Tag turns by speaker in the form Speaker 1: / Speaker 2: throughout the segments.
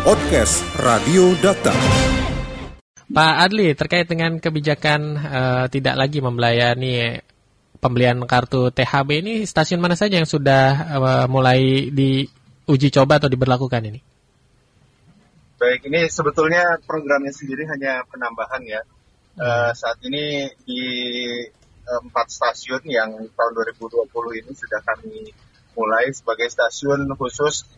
Speaker 1: Podcast Radio Data.
Speaker 2: Pak Adli, terkait dengan kebijakan uh, tidak lagi melayani pembelian kartu THB ini, stasiun mana saja yang sudah uh, mulai diuji coba atau diberlakukan ini?
Speaker 3: Baik, ini sebetulnya programnya sendiri hanya penambahan ya. Uh, saat ini di empat stasiun yang tahun 2020 ini sudah kami mulai sebagai stasiun khusus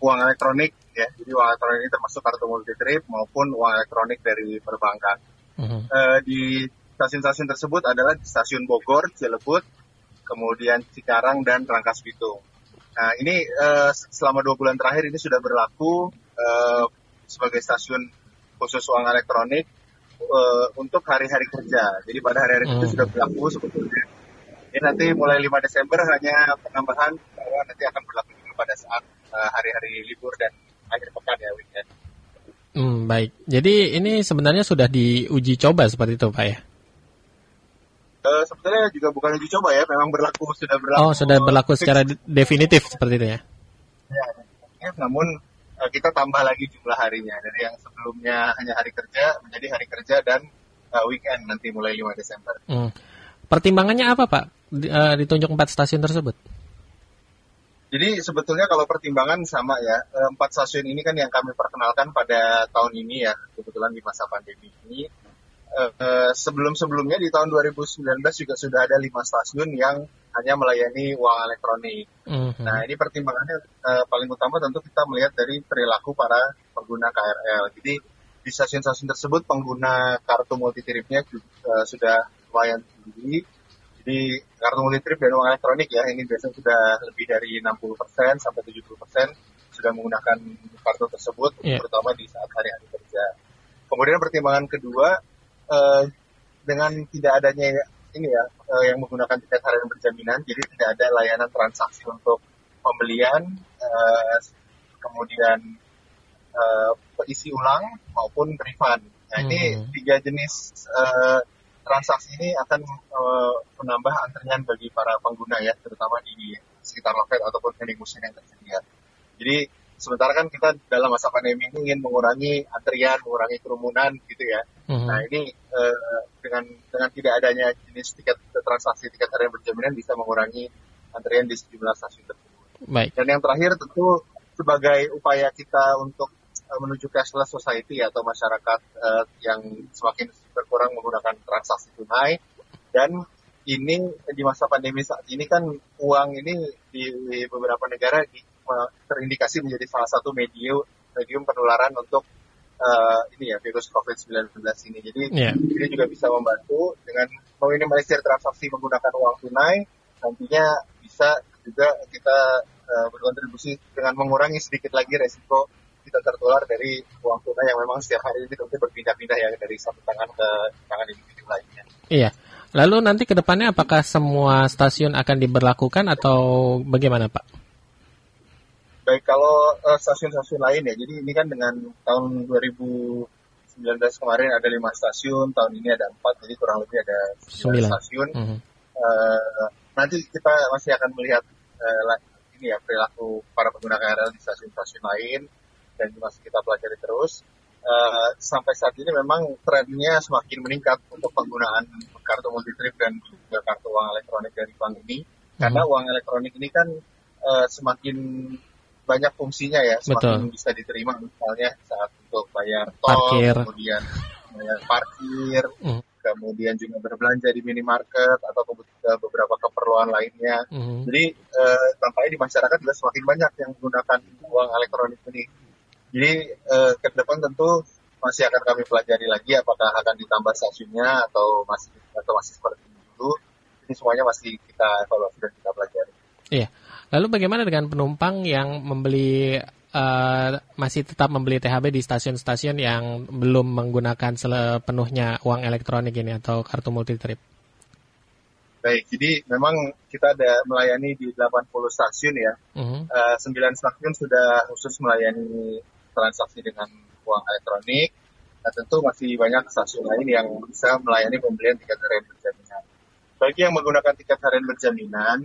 Speaker 3: uang elektronik ya. Jadi uang elektronik ini termasuk kartu multi trip maupun uang elektronik dari perbankan. Uh-huh. Uh, di stasiun-stasiun tersebut adalah di stasiun Bogor, Cilebut, kemudian Cikarang dan Rangkas Bitung. Nah ini uh, selama dua bulan terakhir ini sudah berlaku uh, sebagai stasiun khusus uang elektronik uh, untuk hari-hari kerja. Jadi pada hari-hari kerja uh-huh. sudah berlaku sebetulnya. Ini nanti mulai 5 Desember hanya penambahan bahwa nanti akan berlaku juga pada saat hari-hari uh, libur dan akhir pekan ya weekend.
Speaker 2: Hmm, baik. Jadi ini sebenarnya sudah diuji coba seperti itu, Pak ya?
Speaker 3: Uh, sebetulnya juga bukan uji coba ya, memang berlaku sudah berlaku.
Speaker 2: Oh, sudah berlaku secara definitif seperti itu ya?
Speaker 3: Ya, namun uh, kita tambah lagi jumlah harinya dari yang sebelumnya hanya hari kerja menjadi hari kerja dan uh, weekend nanti mulai 5 Desember. Hmm.
Speaker 2: Pertimbangannya apa, Pak? Ditunjuk empat stasiun tersebut?
Speaker 3: Jadi sebetulnya kalau pertimbangan sama ya, eh, empat stasiun ini kan yang kami perkenalkan pada tahun ini ya, kebetulan di masa pandemi ini. Eh, sebelum-sebelumnya di tahun 2019 juga sudah ada lima stasiun yang hanya melayani uang elektronik. Mm-hmm. Nah ini pertimbangannya uh, paling utama tentu kita melihat dari perilaku para pengguna KRL. Jadi di stasiun-stasiun tersebut pengguna kartu multi tripnya uh, sudah lumayan tinggi di kartu multitrip dan uang elektronik ya, ini biasanya sudah lebih dari 60% sampai 70% sudah menggunakan kartu tersebut, yeah. terutama di saat hari-hari kerja. Kemudian pertimbangan kedua, eh, dengan tidak adanya ini ya, eh, yang menggunakan tiket harian berjaminan, jadi tidak ada layanan transaksi untuk pembelian, eh, kemudian eh, isi ulang maupun refund. Nah ini hmm. tiga jenis eh, transaksi ini akan uh, menambah antrian bagi para pengguna ya, terutama di sekitar loket ataupun vending machine yang tersedia. Jadi sementara kan kita dalam masa pandemi ini ingin mengurangi antrian, mengurangi kerumunan gitu ya. Mm-hmm. Nah ini uh, dengan dengan tidak adanya jenis tiket transaksi tiket harian berjaminan bisa mengurangi antrian di sejumlah stasiun tersebut. Baik. Dan yang terakhir tentu sebagai upaya kita untuk menuju cashless society atau masyarakat uh, yang semakin berkurang menggunakan transaksi tunai dan ini di masa pandemi saat ini kan uang ini di, di beberapa negara di, terindikasi menjadi salah satu medium medium penularan untuk uh, ini ya virus COVID-19 ini. Jadi yeah. ini juga bisa membantu dengan meminimalisir transaksi menggunakan uang tunai nantinya bisa juga kita uh, berkontribusi dengan mengurangi sedikit lagi resiko kita tertular dari uang tunai yang memang setiap hari ini tentu berpindah-pindah ya dari satu tangan ke tangan individu lainnya.
Speaker 2: Iya. Lalu nanti ke depannya apakah semua stasiun akan diberlakukan atau bagaimana Pak?
Speaker 3: Baik, kalau uh, stasiun-stasiun lain ya, jadi ini kan dengan tahun 2019 kemarin ada lima stasiun, tahun ini ada empat, jadi kurang lebih ada sembilan stasiun. Mm -hmm. uh, nanti kita masih akan melihat uh, ini ya perilaku para pengguna KRL di stasiun-stasiun lain dan masih kita pelajari terus. Uh, sampai saat ini memang trennya semakin meningkat untuk penggunaan kartu multi trip dan juga kartu uang elektronik dari bank ini. Hmm. Karena uang elektronik ini kan uh, semakin banyak fungsinya ya, semakin Betul. bisa diterima misalnya saat untuk bayar tol, parkir. kemudian bayar parkir, hmm. kemudian juga berbelanja di minimarket atau beberapa keperluan lainnya. Hmm. Jadi uh, tampaknya di masyarakat juga semakin banyak yang menggunakan uang elektronik ini jadi eh, ke depan tentu masih akan kami pelajari lagi apakah akan ditambah stasiunnya atau masih atau masih seperti dulu. Ini semuanya masih kita evaluasi dan kita pelajari.
Speaker 2: Iya. Lalu bagaimana dengan penumpang yang membeli uh, masih tetap membeli THB di stasiun-stasiun yang belum menggunakan sepenuhnya uang elektronik ini atau kartu multi trip?
Speaker 3: Baik, jadi memang kita ada melayani di 80 stasiun ya. Uh -huh. uh, 9 stasiun sudah khusus melayani transaksi dengan uang elektronik. Nah, tentu masih banyak stasiun lain yang bisa melayani pembelian tiket harian berjaminan. Bagi yang menggunakan tiket harian berjaminan,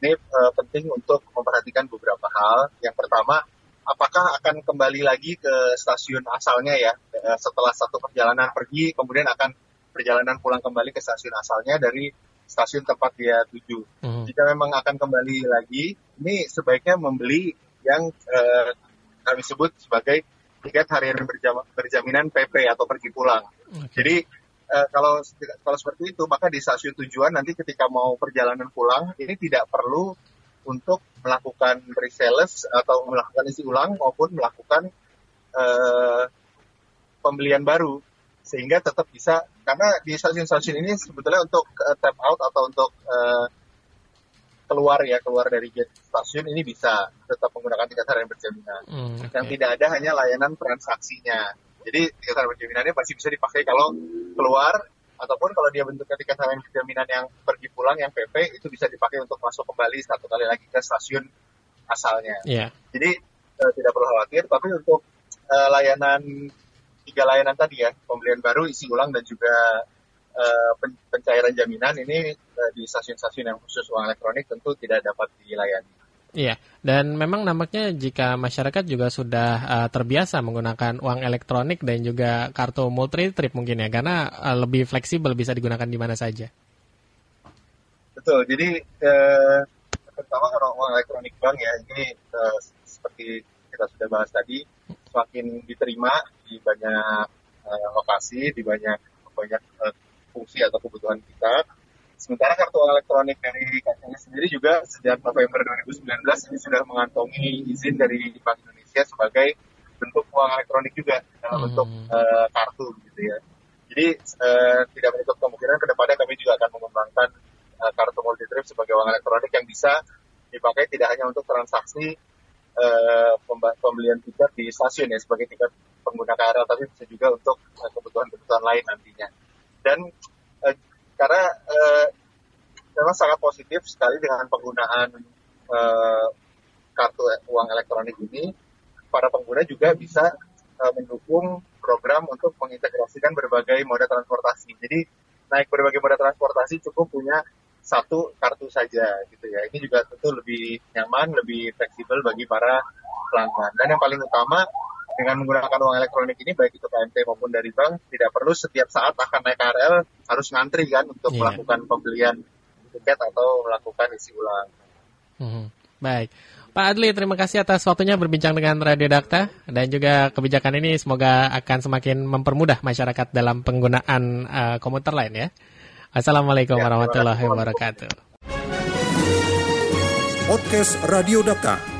Speaker 3: ini uh, penting untuk memperhatikan beberapa hal. Yang pertama, apakah akan kembali lagi ke stasiun asalnya ya eh, setelah satu perjalanan pergi kemudian akan perjalanan pulang kembali ke stasiun asalnya dari stasiun tempat dia tuju. Hmm. Jika memang akan kembali lagi, ini sebaiknya membeli yang eh, kami sebut sebagai tiket harian berjam, berjaminan PP atau pergi pulang. Okay. Jadi eh, kalau kalau seperti itu maka di stasiun tujuan nanti ketika mau perjalanan pulang ini tidak perlu untuk melakukan resales atau melakukan isi ulang maupun melakukan eh, pembelian baru sehingga tetap bisa karena di stasiun-stasiun ini sebetulnya untuk uh, tap out atau untuk uh, keluar ya keluar dari gate stasiun ini bisa tetap menggunakan tiket harian berjaminan. Hmm, okay. Yang tidak ada hanya layanan transaksinya. Jadi tiket harian berjaminannya pasti bisa dipakai kalau keluar ataupun kalau dia bentuknya tiket harian berjaminan yang pergi pulang yang PP itu bisa dipakai untuk masuk kembali satu kali lagi ke stasiun asalnya. Yeah. Jadi uh, tidak perlu khawatir. Tapi untuk uh, layanan tiga layanan tadi ya, pembelian baru, isi ulang dan juga uh, pencairan jaminan ini uh, di stasiun-stasiun yang khusus uang elektronik tentu tidak dapat dilayani.
Speaker 2: Iya, dan memang nampaknya jika masyarakat juga sudah uh, terbiasa menggunakan uang elektronik dan juga kartu multi trip mungkin ya, karena uh, lebih fleksibel bisa digunakan di mana saja.
Speaker 3: Betul, jadi uh, pertama kalau uang elektronik bank ya, ini uh, seperti kita sudah bahas tadi, semakin diterima di banyak uh, lokasi, di banyak banyak uh, fungsi atau kebutuhan kita. Sementara kartu elektronik dari KCI sendiri juga sejak November 2019 ini sudah mengantongi izin dari Bank Indonesia sebagai bentuk uang elektronik juga dalam hmm. bentuk uh, kartu gitu ya. Jadi uh, tidak menutup kemungkinan ke depannya kami juga akan mengembangkan uh, kartu multi trip sebagai uang elektronik yang bisa dipakai tidak hanya untuk transaksi uh, pembelian tiket di stasiun ya sebagai tiket pengguna KRL tapi bisa juga untuk uh, kebutuhan-kebutuhan lain nantinya. Dan uh, karena uh, memang sangat positif sekali dengan penggunaan uh, kartu uang elektronik ini, para pengguna juga bisa uh, mendukung program untuk mengintegrasikan berbagai moda transportasi. Jadi naik berbagai moda transportasi cukup punya satu kartu saja gitu ya. Ini juga tentu lebih nyaman, lebih fleksibel bagi para pelanggan. Dan yang paling utama dengan menggunakan uang elektronik ini baik itu KMT maupun dari bank tidak perlu setiap saat akan naik KRL harus ngantri kan untuk yeah. melakukan pembelian tiket atau melakukan isi ulang.
Speaker 2: Hmm, baik. Pak Adli, terima kasih atas waktunya berbincang dengan Radio Dakta dan juga kebijakan ini semoga akan semakin mempermudah masyarakat dalam penggunaan uh, komuter lain ya. Assalamualaikum ya, warahmatullahi wabarakatuh.
Speaker 1: Podcast Radio Data.